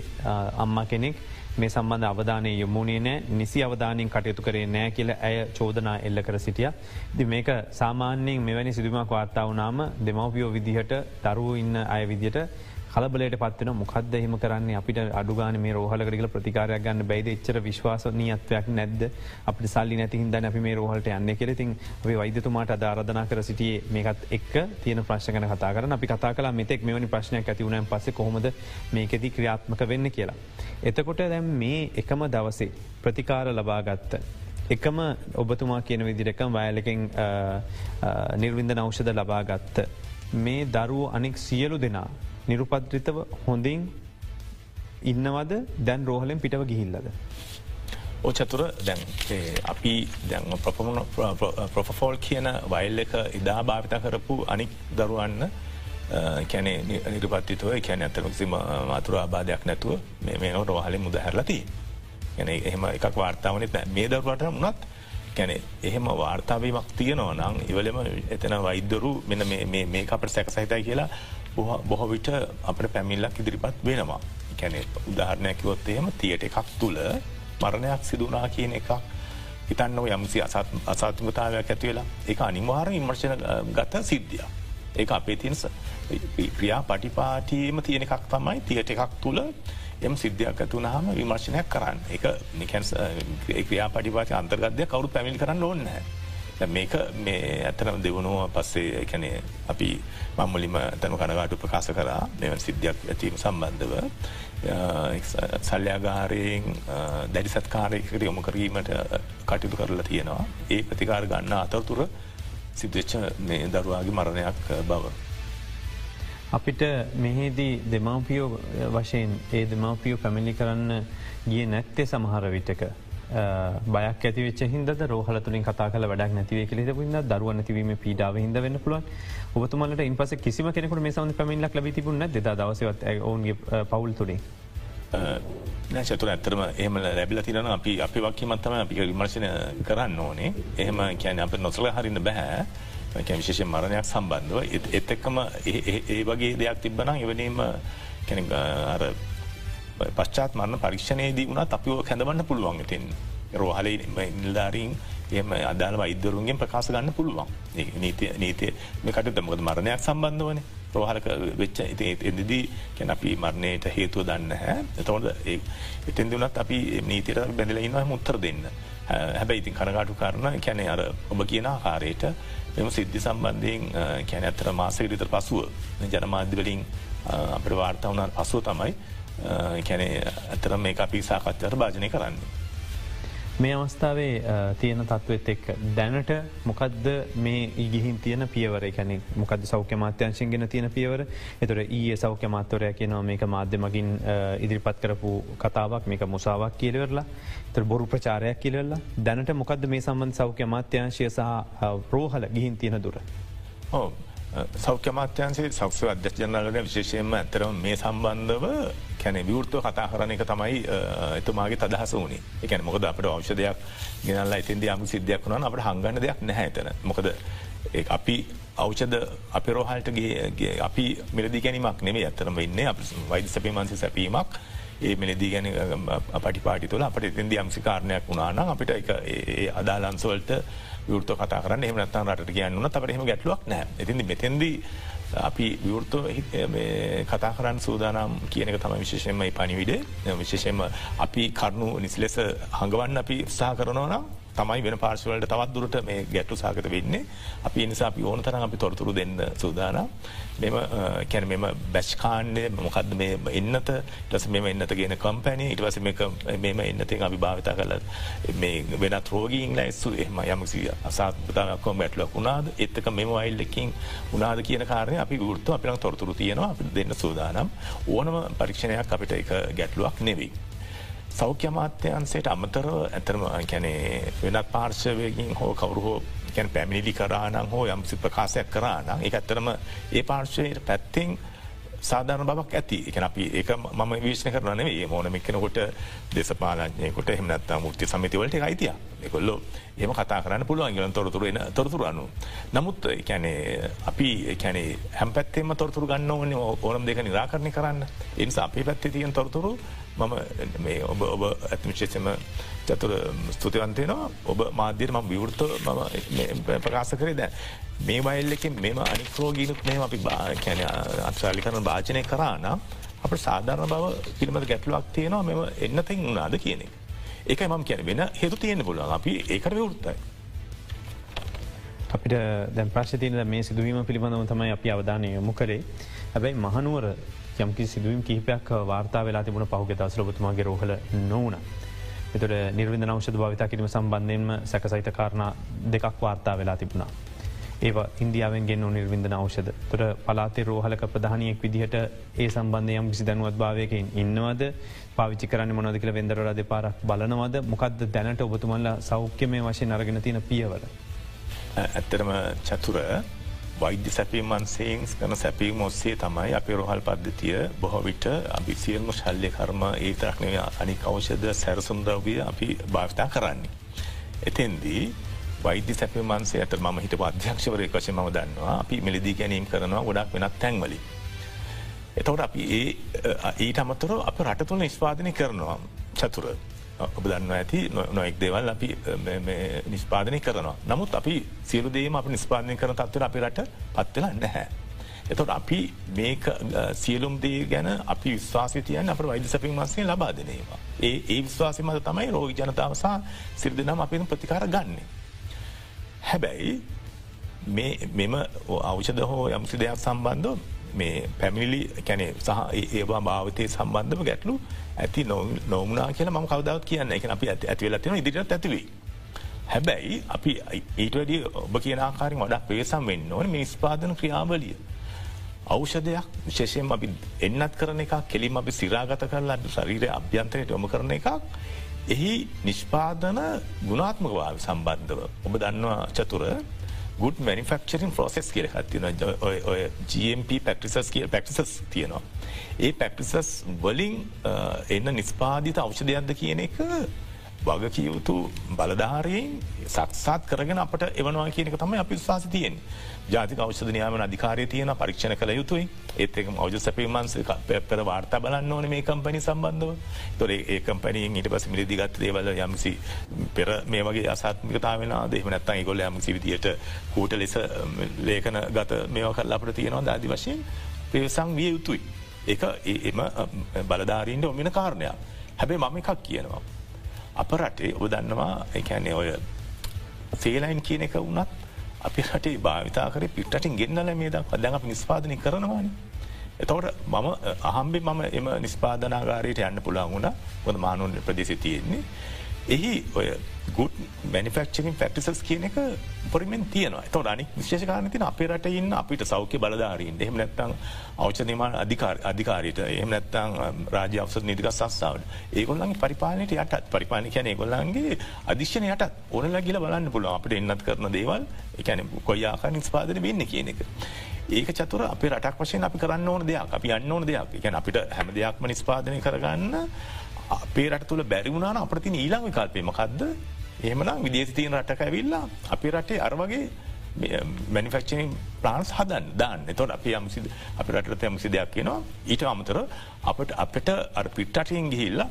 අම්ම කෙනෙක්. මේ සම්බන්ධ අවධානය යොමුණේ නෑ. නිසි අවධානින් කටයුතු කරේ නෑ කියල ඇය චෝදනා එල්ල කර සිටිය. දි මේක සාමාන්‍යයෙන් මෙවැනි සිදුමක් වාර්තා වනාම දෙමවපියෝ විදිහට දරුව ඉන්න අය විදියට කලබලට පත්වන මොකක්ද එහෙම කරන්නේ අපිට අඩුගාන මේ රෝහලකරල ප්‍රතිකාරයක් ගන්න බයිද එච්චර විශ්වාසනීයත්වයක් නැද්ද අපට සල්ලි නැති හිදන්න අපි මේ රෝහලට යන්න කෙරතින් අපි වෛදතුමාට අධාරධනා කර සිටියේ මේකත් එක් තියෙන ප්‍රශ්න කතා කරන අපි කතා කලා මෙතෙක් මෙවැනි ප්‍රශ්නයක් ඇතිවුණයන් පස කොහොමද මේකෙති ක්‍රියාත්මක වෙන්න කියලා. එතකොට දැම් මේ එකම දවසේ ප්‍රතිකාර ලබාගත්ත. එකම ඔබතුමා කියන විදිරකම් වයලකින් නිර්වින්ද නෞෂධ ලබාගත්ත. මේ දරුව අනෙක් සියලු දෙනා නිරුපද්‍රිතව හොඳින් ඉන්නවද දැන් රෝහලෙන් පිටව ගිහිල්ලද. ඕචතුර දැන් අපි දැන් ප්‍රපමණ ප්‍රොෆෆෝල් කියන වයිල් එක ඉදා භාවිත කරපු අනික් දරුවන්න කැනේ නිරපත්තිතුව කැන ඇතරමසි මාතුර ආබාධයක් නැතුව මේ නොට රෝහලි මුද හැරලති. ගැන එහෙම එකක් වාර්තාවනෙත් මේ දරුවට මුණත් කැනෙ එහෙම වාර්තාවීමක් තියනවා නං ඉවලම එතන වෛද්‍යරු මෙන මේ අපට සැක සහිතයි කියලා බොහෝ විට අපට පැමිල්ලක් ඉදිරිපත් වෙනවා. කැනෙ උදාහරණයකිවොත් එහෙම තියට එකක් තුළ මරණයක් සිදුනා කියන එකක් හිතන්න යම්සි අසාත්මතාවයක් ඇතිවෙලා එක අනිවාර ඉමර්ශන ගත සිද්ධිය. ඒ අපේ තියනස ක්‍රියා පටිපාටීම තියෙන එකක් තමයි තියට එකක් තුළ එම සිද්ධයක් ඇතුනහම විමර්ශනයක් කරන්න එක නිකැන්ස් ක්‍රියා පටිපාති අන්තර්ගත්ය කවරු පැමිල් කරන්න ඕන්නෑ. මේක මේ ඇතනම් දෙවනුව පස්සේ එකනේ අපි මම්මලිම තැනු කනගාටු ප්‍රකාශ කරා මෙවන් සිද්ධයක් ඇතිීම සම්බන්ධව සල්්‍යයාගාරයෙන් දැඩි සත්කාරයකට යොම කරීමට කටයුතු කරලා තියෙනවා ඒ ප්‍රතිකාර ගන්න අතරතුර සිද්ධච්ච මේ දරුවාගේ මරණයක් බව. අපිට මෙහිදී දෙමවපියෝ වශයෙන් ඒ දෙමවපියෝ පැමිලි කරන්න ගිය නැත්තේ සමහර විටක. බයක් ඇතිවෙච හිද රෝහල තුළින් කතා කල වැඩක් නැතිවේ කෙ හිද දරුව නැතිවීම පීඩාව හිද වෙන්න පුළුවන්. ඔබතුමලට ඉන් පස කිසිම කෙනෙකුට මේ සඳ පැමිල්ලක් ලබිතිබුණ දෙද දවසවත් ඔවුන්ගේ පවුල් තුළින්. චතුර ඇතරම එහම ලැබිල තිරන අපි අපි වක්කීමත්තම අපි විමර්ශනය කරන්න ඕනේ. එහෙම කියන අප නොසල හරින්න බැහැ විශේෂ මරණයක් සම්බන්ධව. එත් එක්කම ඒ වගේ දෙයක් තිබ්බනම් එවනීම අර පශ්චාත් මරණ පරීක්ෂණයේදී වුණත් අපිෝ හැඳවන්න පුළුවන් තින් රෝහල නිල්ධාරීන් එම අදාළ වෛද්‍යරුන්ගෙන් ප්‍රකාශ ගන්න පුළුවන්. නීතිය නීතිය මේකට මොකද මරණයක් සම්බන්ධ වන රෝහලක වෙච්ච එදී කැන අපි මරණයට හේතුව දන්න හැ එතවට එතෙන් දුනත් අපි නීතිර බැඳල ඉන්නවා මුත්තර දෙන්න. හැබැයි ඉතින් කනගාටු කරන කැනෙ අර ඔබ කියන ආකාරයට මෙම සිද්ධි සම්බන්ධයෙන් කැන ඇතර මාසකරිත පසුව ජනමාධ්‍යවලින් අපට වාර්තා වුණන් පසුව තමයි කැනේ ඇතර මේ අපි සාකච්චර භාජනය කරන්නේ. මේ අවස්ථාවේ තියෙන තත්ත්වත් එක් දැනට මොකක්ද මේ ඉගිහින් තියන පියවර? කැනෙ මොකද සෞඛ්‍ය මාත්‍යංශයෙන් ගෙන තියෙන පියවර? එතුර ඒ සෞඛ්‍ය මාත්වරය කියනවා මේක මාධ්‍ය මගින් ඉදිරිපත් කරපු කතාවක් මේක මුසාවක් කියලවෙරලා තර බොරු ප්‍රචාරයක් කියලවෙල්ලා දැනට මොකද මේ සම්බන්ධ සෞඛ්‍ය මාත්‍යංශය සහ ප්‍රෝහල ගිහින් තියෙන දුර. ඕ සෞඛ්‍ය මාත්‍යන්සේ සක්ෂ අධ්‍යශ ජනලන විශේෂයෙන්ම ඇතරම මේ සම්බන්ධව කැන විවෘත්ව කතා කරන එක තමයි එතුමාගේ තදහස වුණේ. එකන මොකද අපට අවෂදයක් ගෙනල්ලා ඉතින්ද යම සිද්ධයක් වුණන අපට හංගන්න දෙයක් නැහැතන මොකද අපි අවෂද අපි රෝහල්ටගේ අපි මිලදි ගැනීමක් නෙේ ඇතරම ඉන්න වෛද සැපි මන්සි සැපීමක්. ඒ මිලදී ගැන පටි පාටි තුළ අපට ඉතින්ද යම්සිකාරණයක් වුණාන අපිට ඒ අදාලන්සවලට විවෘත කතා කරන්න. එහමනත්තන් රට කියන්න තට එහම ගැටලුවක් නෑ ඇතිදි මෙතැන්දී අපි විවෘත කතා කරන්න සූදානම් කියනක තම විශේෂයෙන්ම පනිවිඩ විශේෂයෙන්ම අපි කරුණු නිසි ලෙස හඟවන්න අපි උත්සා කරනවනම් තමයි වෙන පාර්ශවලට තවත් දුරට මේ ගැට්ටු සාගත වෙන්නේ. අපි නිසා අපි ඕන තරම් අපි තොරතුරු දෙන්න සූදාන මෙම කැන මෙම බැස්්කාන්ඩය මොකක්ද මේ එන්නත? ටස මෙම එන්නත ගෙන කම්පැනි ඉටවස මෙම එන්නතින් අපි භාවිතා කල මේ වෙනත් රෝගීන් ලැස්සු එහම යමසිය අසාත්තාකොම් බැටලක් වුණාද එත්තක මෙම වයිල්ලකින් උනාද කියන කාරය අපි ගෘත්තු අපින තොරතුරු තියෙනවා. අපි දෙන්න සූදානම්. ඕනම පරීක්ෂණයක් අපිට එක ගැටලුවක් නෙවෙයි. සෞඛ්‍ය අමාත්‍යන්සේට අමතරව ඇතරම කැනේ වෙනත් පාර්ශවයකින් හෝ කවරුහෝ කැන පැමිණිලි කරානං හෝ යම්සි ප්‍රකාශයක් කරානම් එක ඇත්තරම ඒ පාර්ශවයට පැත්තිෙන් සාධාන බවක් ඇති. එක අපි ඒක ම විශ්න කරනේ මෝනමික්කනකොට දෙසපාලඥයකොට එහමනත් මුෘති සමිතිවලට අයිතිය එකොල්ලො එම කතා කරන්න පුළුවන් ගලන් තොරතුර එන තොරතුරන්නු. නමුත් කැනේ අපි කැනේ හැම් පැත්තෙම තොරතුර ගන්න ඕන ඕනම් දෙක නිරාකරණය කරන්න. එනිසා අපේ පැත්තේ තියෙන් තොරතුරු මම මේ ඔබ ඔබ ඇත්මිශේෂම චතුර ස්තුතිවන්තයනවා ඔබ මාධ්‍යයට ම විවෘත මම ප්‍රකාශ කරේ. දැ මේ වයිල්ලකින් මෙම අනික්‍රෝගීනුත් මෙම අපි කැන අත්ශාලි කරන භාජනය කරානම් අප සාධාරණ බව පිළිමද ගැටලුවක් තියෙනවා. මෙම එන්නතින් උනාද කියනෙ. ඒකයි මම කියන වෙන හෙතු තියෙන පුලන් අපි ඒකට විවෘත්තයි. අපිට දැන් ප්‍රශ්තියන මේ සිදුවීම පිළිබඳව තමයි අපි අවධානය යොමු කරේ. හැබැයි මහනුවර යම්කි සිදුවම් කිහිපයක් වාර්තා වෙලා තිබුණ පහුග දස්ලබතුමාගේ රෝහල නොවන. එතුට නිර්විද නෞෂද භාවිතා කිරීම සම්බන්ධයෙන්ම සැකසහිත කාරණ දෙකක් වාර්තා වෙලා තිබුණා. ඒ ඉන්දියාවෙන් ගෙන් නිර්විද නෞෂද තුර පලාතේ රෝහලක ප්‍රධානයක් විදිහට ඒ සම්බන්ධයම් විසි දැනුවත් භාවයකින් ඉන්නවද පාවිචි කරන්න මොනොද කියල වෙදරල දෙපාරක් බලනවද මොකක්ද දැනට ඔබතුමල්ල සෞඛ්‍යමය වශයෙන් අරගෙන තියෙන පියවල. ඇත්තරම චතුර වෛද්‍ය සැපීමන්සයෙන් කන සැපීම ඔස්සේ තමයි අපි රොහල් පද්ධතිය බොහෝ විට අපි සියල්ම ශල්්‍ය කර්ම ඒතරක්නය අනි කවෂද සැරසුන්ද්‍රවිය අපි භාවිතා කරන්නේ. එතෙන්දී වෛද්‍ය සැපිමන්සේ ඇත ම හිට අධ්‍යක්ෂවරය කශ ම දන්නවා අපි මිලදී ගැනීම් කරනවා ගොඩක් වෙනත් තැන්වලි. එතවට අපි ඒ ඊට අමතුර අප රටතුළ නිස්පාදනය කරනවා චතුර. ඔබ දන්න ඇති නොෙක් දේවල් අපි නිස්පාදනය කරනවා. නමුත් අපි සියලු දේම අප නිස්පාදනය කරන තත්වර අපි රට පත්වෙලා නැහැ. එතොට අපි මේ සියලුම් දේ ගැන අපි විශ්වාසය තියන් අප වෛද සැපින් වන්සේ ලබාදනේවා. ඒ ඒ විශ්වාසය මත තමයි රෝග ජනතාවසා සිරිදිනම් අපින ප්‍රතිකාර ගන්න. හැබැයි මෙම අවෂද හෝ යම්සි දෙයක් සම්බන්ධ මේ පැමිලි කැනේ සහ ඒවා භාවතය සම්බන්ධම ගැටලු ඇති නොමුණනා කියල ම කවදාව කියන්න එක අපි ඇති ඇතිවෙලතින ඉදිරිට ඇතිවී. හැබැයි අපි ඊට වැඩි ඔබ කියන ආකාරින් වඩක් පේසම් වෙන්න ඕන මේ ස්පාදන ක්‍රියාවලිය. අවෂධයක් විශේෂයෙන් අපි එන්නත් කරන එක කෙලිම අපි සිරාගත කරලා ශරීරය අභ්‍යන්තරයට යොම කරන එකක් එහි නිෂ්පාදන ගුණාත්මක භාව සම්බන්ධව. ඔබ දන්නවා චතුර ගුඩ් මනිෆක්චරින් ප්‍රෝසෙස් කියල හත්තින ඔය GMP පැක්ටිසස් කිය පැක්ටිසස් තියෙනවා. ඒ පැක්ටිසස් වලින් එන්න නිස්පාධිත අවෂධයක්ද කියන එක වගකියයුතු බලධාරයෙන් සක්සාත් කරගෙන අපට එවනවා කියනක තමයි අපි විශවාස තියෙන් ජාතික අවෂධ නියාමන අධිකාරය තියෙන පරීක්ෂණ කළ යුතුයි. ඒත්ක අවජ සැපීමන්ස පෙර වාර්තා බලන්න ඕන මේ කම්පනි සම්බන්ධව. තොර ඒ කම්පනීන් ඊට පස මිලි දිගත් දේවල යම්සි පෙර මේ වගේ අසාත්මිකතාවෙන දෙහම නැත්තන් ගොල යමසි විදියට කූට ලෙස ලේකන ගත මේවා කල් අපට තියෙනවා දාදි වශයෙන්? පේසං විය යුතුයි. එක එම බලධාරීන්ට ඔමින කාරණයක්. හැබැයි මම එකක් කියනවා. අප රටේ ඔබ දන්නවා එකන්නේ ඔය සේලයින් කියන එක වුණත් අපි රටේ භාවිතා කර පිටටින් ගෙන්න්නල මේ දක් දැන් අප නිස්පාදනය කරනවාන. එතවට මම අහම්බි මම එම නිස්පාදනාගාරයට යන්න පුළා වුණ ගොද මානුන් ප්‍රදේශ තියෙන්නේ. එහි ඔය ගුඩ් මනිෆක්ෂින් ෆක්ටිසස් කියන එක පොරිමෙන් තියනවා. තො අනි විශේෂකාන තින අපේ රට ඉන්න අපිට සෞඛ්‍ය බලධාරීන්. එහම නැත්තං අවචනීමාන අධිකාර අධිකාරයට එහම නැත්තං රාජ අවස නිදික සස්සාාවට ඒගොල්ලන්ගේ පරිපාලනයට යටත්. පරිපාලි කියන ඒගොල්ලන්ගේ අධිශ්‍යන යටත්. ඕනලා ගිල බලන්න පුළ අපට එන්නත් කරන දේවල්. එකැන කොයිආකා නිස්පාදන වෙන්න කියන එක. ඒක චතුර අප රටක් වශයෙන් අපි කරන්න ඕන දෙයක්. අපි අන්න ඕන දෙයක්. එකැන අපිට හැම දෙයක්ම නිස්පාදනය කරගන්න අපේ රට තුළ බැරිවුණන අපට තින ඊළං විකල්පයමකක්ද එහෙමනම් විදේශ තියන රටක ඇවිල්ලා අපේ රටේ අරවගේ මනිෆක්ෂනින් ප්ලාන්ස් හදන් දාන්න. එතොට අප යමසි අප රටට යමසි දෙයක් කියෙනවා. ඊට අමතර අපට අපට අර පිට්ටටයෙන් ගිහිල්ලා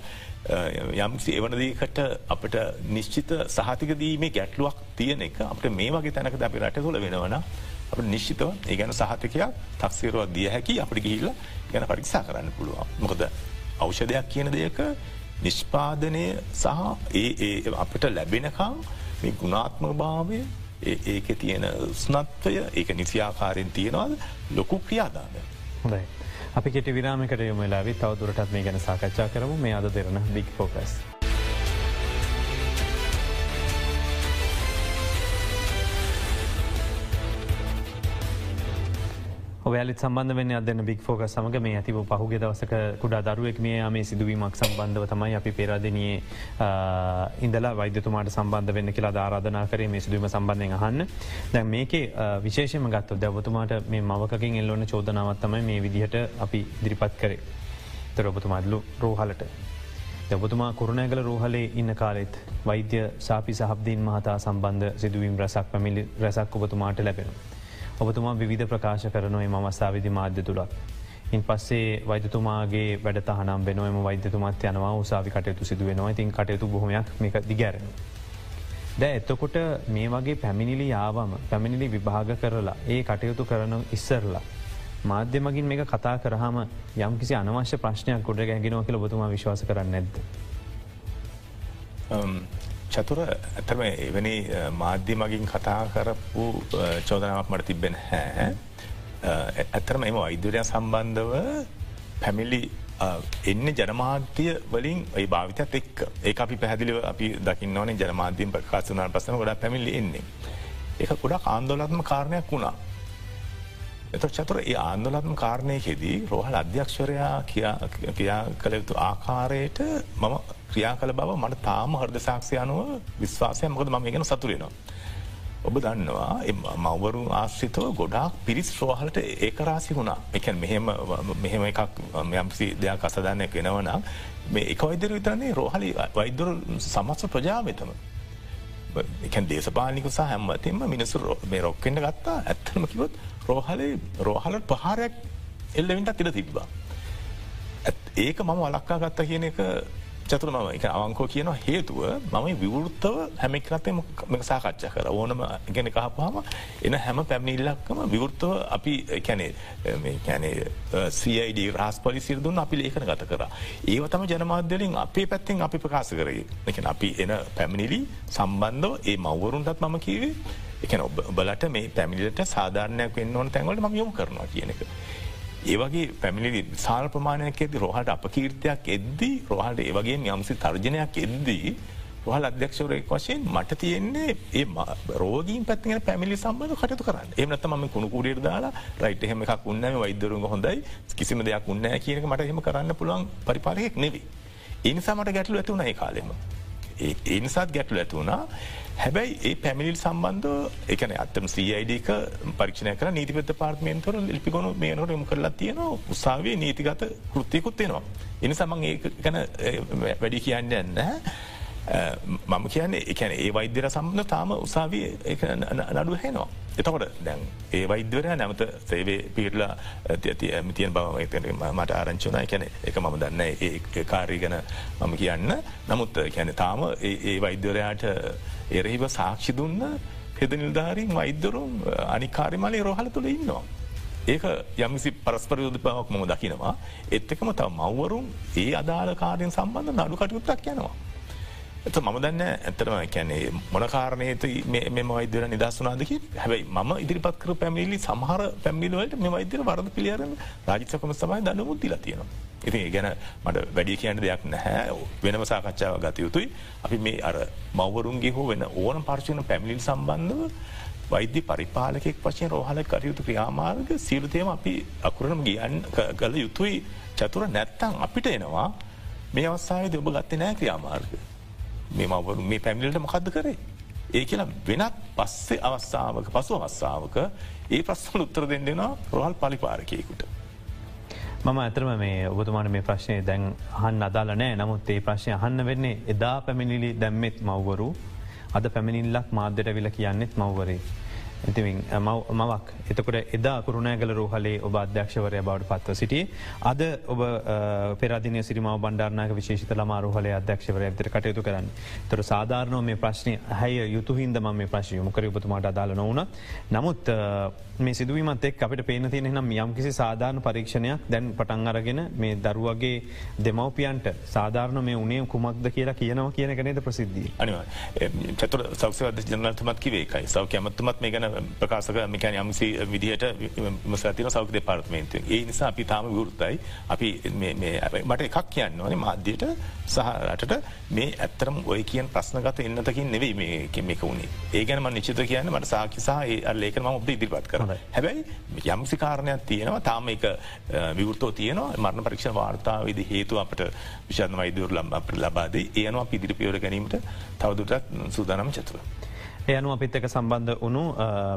යම්සි එවනදීකට අපට නිශ්චිත සහතිකදීමේ ගැටලුවක් තියෙන එක අපට මේ වගේ තැනක අපි රට තුළ වෙනවන අප නිශ්චිතව ඒ ගැන සහතිකයක් තක්සේරුවක් දිය හැකි අපට ගිහිල්ල ගැන පරික්ෂා කරන්න පුළුවන්. මොකද අවෂධයක් කියන දෙයක නිෂ්පාදනය සහ ඒ අපට ලැබෙනකං මේ ගුණාත්ම භාවය ඒක තියෙන ස්නත්වය ඒක නිසියාකාරයෙන් තියෙනවාද ලොකු ක්‍රියාදානය. හොඳයි. අපි කෙට විරාමකට යොමලාවි තවදුරටත් මේ ගැන සාකච්ඡා කරමු මේ අද දෙරන බික් ෆෝකස්. ඔයාලත් සම්බන්ධ වන්න අදන්න බික් ෆෝක සමග මේ ඇතිව පහුගේ දවසක කුඩා දරුවෙක් මේ මේ සිදුවීමක් සම්බන්ධව තමයි අපි පෙරාදනයේ ඉඳලා වෛද්‍යතුමාට සම්බන්ධ වෙන්න කියලා ධාරාධනා කරේ මේ සිදුවීම සම්බන්ධයෙන් අහන්න දැන් මේකේ විශේෂම ගත්ත දැවතුමාට මේ මවකින් එල්ලොන චෝදනාවත්තමයි මේ විදිහට අපි දිරිපත් කරේ තරඔබතුමාදලු රෝහලට. දැබතුමා කුරුණෑගල රෝහලේ ඉන්න කාලෙත් වෛද්‍ය සාපි සහබ්දීන් මහතා සම්බන්ධ සිදුවීම් රසක් පැමිලි රැසක් ඔබතුමාට ලැබෙනවා. ඔබතුමා විධ ප්‍රකාශ කරනුවේ ම මස්ථාවිධි මාධ්‍ය තුළත්. ඉන් පස්සේ වෛදතුමාගේ වැඩ තහනම් වෙනම වෛද්‍යතුමත් යනවා උසාවි කටයුතු සිදුවෙනවා ඉතින් කටයුතු බොහොමයක් මේක දිගැරෙන. දැ එත්තකොට මේ වගේ පැමිණිලි යාවම පැමිණිලි විභාග කරලා ඒ කටයුතු කරන ඉස්සරලා. මාධ්‍යමගින් මේ කතා කරහම යම් කිසි අනවශ්‍ය ප්‍රශ්නයක් ගොඩ ගැගෙනව කියල බතුමා විශවාස කරන්න නැද්ද. Um, චතුර ඇතම එවැනි මාධ්‍ය මගින් කතා කරපු චෝදනාවක් මට තිබෙන හැ. ඇතරම එම වෛද්‍යරය සම්බන්ධව පැමිලි එන්න ජනමාධ්‍ය වලින් ඒ භාවිතත් එක් ඒ අපි පැදිලිව අපි දකින්න ඕනේ ජනමාධ්‍යම් ප්‍රකාශනාට පසන ගොඩ පැමිලි එන්නේ. ඒක ගොඩක් ආන්දෝලත්ම කාරණයක් වුණා. එත චතුර ඒ ආන්දෝලත්ම කාරණයකෙදී රෝහල් අධ්‍යක්ෂරයා කියා කළ යුතු ආකාරයට මම ක්‍රියා කළ බව මට තාම හර්ද සාක්ෂය අනුව විශ්වාසය මොකද ම ගැන සතුරෙනවා. ඔබ දන්නවා මවරු ආශ්‍රිතව ගොඩාක් පිරිස් රෝහලට ඒකරාසි වුණා එක මෙහෙම මෙහෙම එකක් යම්සි දෙයක් අසධන්නයක් වෙනවන මේ එක වෛදර විතරන්නේ රෝහලි වෛදර සමත්ස ප්‍රජාවතම. එක දේශපාලිකුස හැම්මතින්ම මිනිසු මේ රොක්කෙන්ට ගත්තා ඇත්තම කිවොත් රෝහලේ රෝහලට පහරයක් එල්ලවිට තිර තිබ්බා. ඒක මම වලක්කා ගත්තා කියන එක චතුර මම එක අවංකෝ කියන හේතුව මම විවෘත්තව හැමිකරතය සාකච්ඡා කර ඕනම ගැන කහපහම එන හැම පැමිණිල්ලක්කම විවෘත්තව අපි කැනේ කැනේ සයිඩ රහස් පලිසිර දුන්න අපි ලේකන ගත කර. ඒව තම ජනමාධ්‍යලින් අපේ පැත්තිෙන් අපි ප්‍රකාශ කරේ එක අපි එන පැමිණිලි සම්බන්ධව ඒ මවරුන්ටත් මම කිවේ එකන ඔබ බලට මේ පැමිලිට සාධාරණයක් වෙන්න ඕන තැන්වලට ම යොම කරනවා කියන එක. ඒවගේ පැමිලි සාල් ප්‍රමාණයක් ඇති රොහට අප කීර්තියක් එද්දී රොහට ඒවගේ යම්සි තර්ජනයක් එද්දී රහල් අධ්‍යක්ෂවරයෙක් වශයෙන් මට තියෙන්නේ ඒ රෝගීන් පැත්තිගෙන පැමිලි සම්බඳ කටතු කරන්න එමනත ම කුණු කුඩියට දාලා රයිට එහෙම එකක් උන්නම වෛදරුග හොඳයි කිසිම දෙයක් උන්නෑ කියනක මට එහෙම කරන්න පුළුවන් පරිපාලයෙක් නෙවී. එනිසා මට ගැටලු ඇතුවන ඒ කාලෙම. ඒ නිසාත් ගැටලු ඇතුවනා හැබැයි ඒ පැමිණිල් සම්බන්ධ එකන අත්තම සයිඩක පරික්ෂණය කර නීතිපත පාර්මේන්තර ලිපිගොුණු මේනට යමු කරලා තියෙන උසාවේ නීතිගත කෘතියකුත් තියෙනවා. එනි සමන් ඒ ගැන වැඩි කියන්න යන්න. මම කියන්නේ එකන ඒ වෛද්‍යර සම්බඳ තාම උසාවී නඩු හෙනවා. එතකොට දැන් ඒ වෛද්‍යවරය නැමත සේවේ පිටලා තියන් බව මට ආරංචුනා එකැන එක මම දන්න ඒ කාරී ගැන මම කියන්න නමුත් කැන තාම ඒ වෛද්‍යවරයාට එරහිව සාක්ෂි දුන්න පෙදනිල්ධාරීන් වෛද්‍යරුම් අනිකාරිමලේ රොහල තුළ ඉන්නවා. ඒක යමිසි පරස්පර යුද්ධ පවක් මම දකිනවා එත්තකම තව මව්වරුම් ඒ අදාළ කාරයෙන් සම්බන්ධ නඩු කටයුත්තක් යනවා. එත මම දන්න ඇතරම කැනේ මොනකාරණයත මෙම වෛදර නිදස්සුනාදක හැබයි ම ඉදිරිපත් කර පැමිලි සමහර පැමිලිවලට මෙ වෛදර වරද පිළියරන රාජිතකම සමයි දන්නමුත් දිලා තියෙනවා. ඉතින් ගැන මට වැඩිය කියන්න දෙයක් නැහැ වෙනම සාකච්ඡාව ගත යුතුයි අපි මේ අර මවරුන්ගේ හෝ වෙන ඕන පර්ශණ පැමිලිල් සම්බන්ධව වෛද්‍ය පරිපාලකෙක් වශයෙන් රෝහල කටයුතු ක්‍රියාමාර්ග සියලුතේම අපි අකුරනම ගියන් කළ යුතුයි චතුර නැත්තං අපිට එනවා මේ අවස්සාාවද ඔබ ගත්තේ නෑ ක්‍රියාමාර්ග. මේ මවරු මේ පැමිලට මොකක්ද කරේ. ඒ කියලා වෙනත් පස්සේ අවස්සාාවක පසු අවස්සාාවක ඒ ප්‍රශ්න උත්තර දෙන්නෙනවා රොහල් පලිපාරකයකුට. මම ඇතරම මේ ඔබතුමාන මේ ප්‍රශ්නය දැන් අහන් අදාල නෑ. නමුත් ඒ ප්‍රශ්නය අහන්න වෙන්නේ එදා පැමිණිලි දැම්මෙත් මව්වරු. අද පැමිණිල්ලක් මාධ්‍යයට විල කියන්නෙත් මව්වරේ. ඉතිවින් මවක්. එතකොට එදා කරුණෑගල රෝහලේ ඔබ අධ්‍යක්ෂවරය බවට පත්ව සිටිය. අද ඔබ පෙරදින සිරිම බණ්ඩාරනාක විශේෂත ළමාරහල අධ්‍යක්ෂවරය ඇතර කටයුතු කරන්න. තොර සාධාරනව මේ ප්‍රශ්නය හැය යුතු හින්ද ම මේ ප්‍රශ්ය යොමකර උපතුමාට අදාල නොවන. නමුත් මේ සිදුවීමත් එක් අපට පේන තියෙන නම් යම්කිසි සාධාරණ පරීක්ෂණයක් දැන් පටන් අරගෙන මේ දරුවගේ දෙමවපියන්ට සාධාරණ මේ උනේ කුමක්ද කියලා කියනව කියන කනේද ප්‍රසිද්ධී. අනිවා චතුර සෞසවද ජනලතුමත් කිවේකයි සෞ කැමත්තුමත් මේ ගැන ප්‍රකාශක මිකැන යමසි විදිහට මසතින සෞක දෙපාර්ත්මේන්තු ඒ නිසා අපි තාම විවෘත්තයි අපි මට එකක් කියන්න ඕනේ. මාධ්‍යයට සහරටට මේ ඇත්තරම් ඔය කියෙන් ප්‍රශ්නගත එන්නතකින් නෙවෙයි මේ මේක වුණේ ඒ ගැනම නිචිත කියන්න මට සාකිසා ඒලේකම ඔබ ඉදිරිපත් කරන හැබැයි යම්සි කාරණයක් තියෙනවා තාම එක විවෘතෝ තියනවා. මරණ පරික්ෂ වාර්තාවද හේතු අපට විශාධ වෛදවර ලම් අප ලබාද ඒනවා පිදිරිපියෝර ගැනීමට තවදුරටත් සූදානම් චතුර. යනු අපිත්තක සම්බන්ධ වනු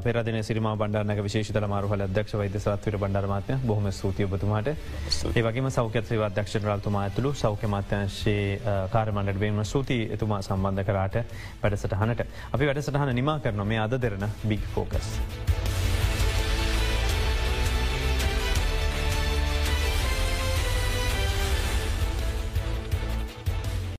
පෙරදින සිරිම බණ්ඩානක විශේෂතල මාරුහල අධ්‍යක්ෂ වෛද සත්වර බණ්ඩරමාත්ය බොහම සූතියබතුමාට ඒවගේම සෞකත්‍රය අධ්‍යක්ෂ රල්තුමා ඇතුළු සෞඛ්‍යමාත්‍යංශයේ කාරමණඩ බේම සූති එතුමා සම්බන්ධ කරාට වැඩසටහනට. අපි වැඩසටහන නිමා කරන මේ අද දෙරන බිග් ෆෝකස්.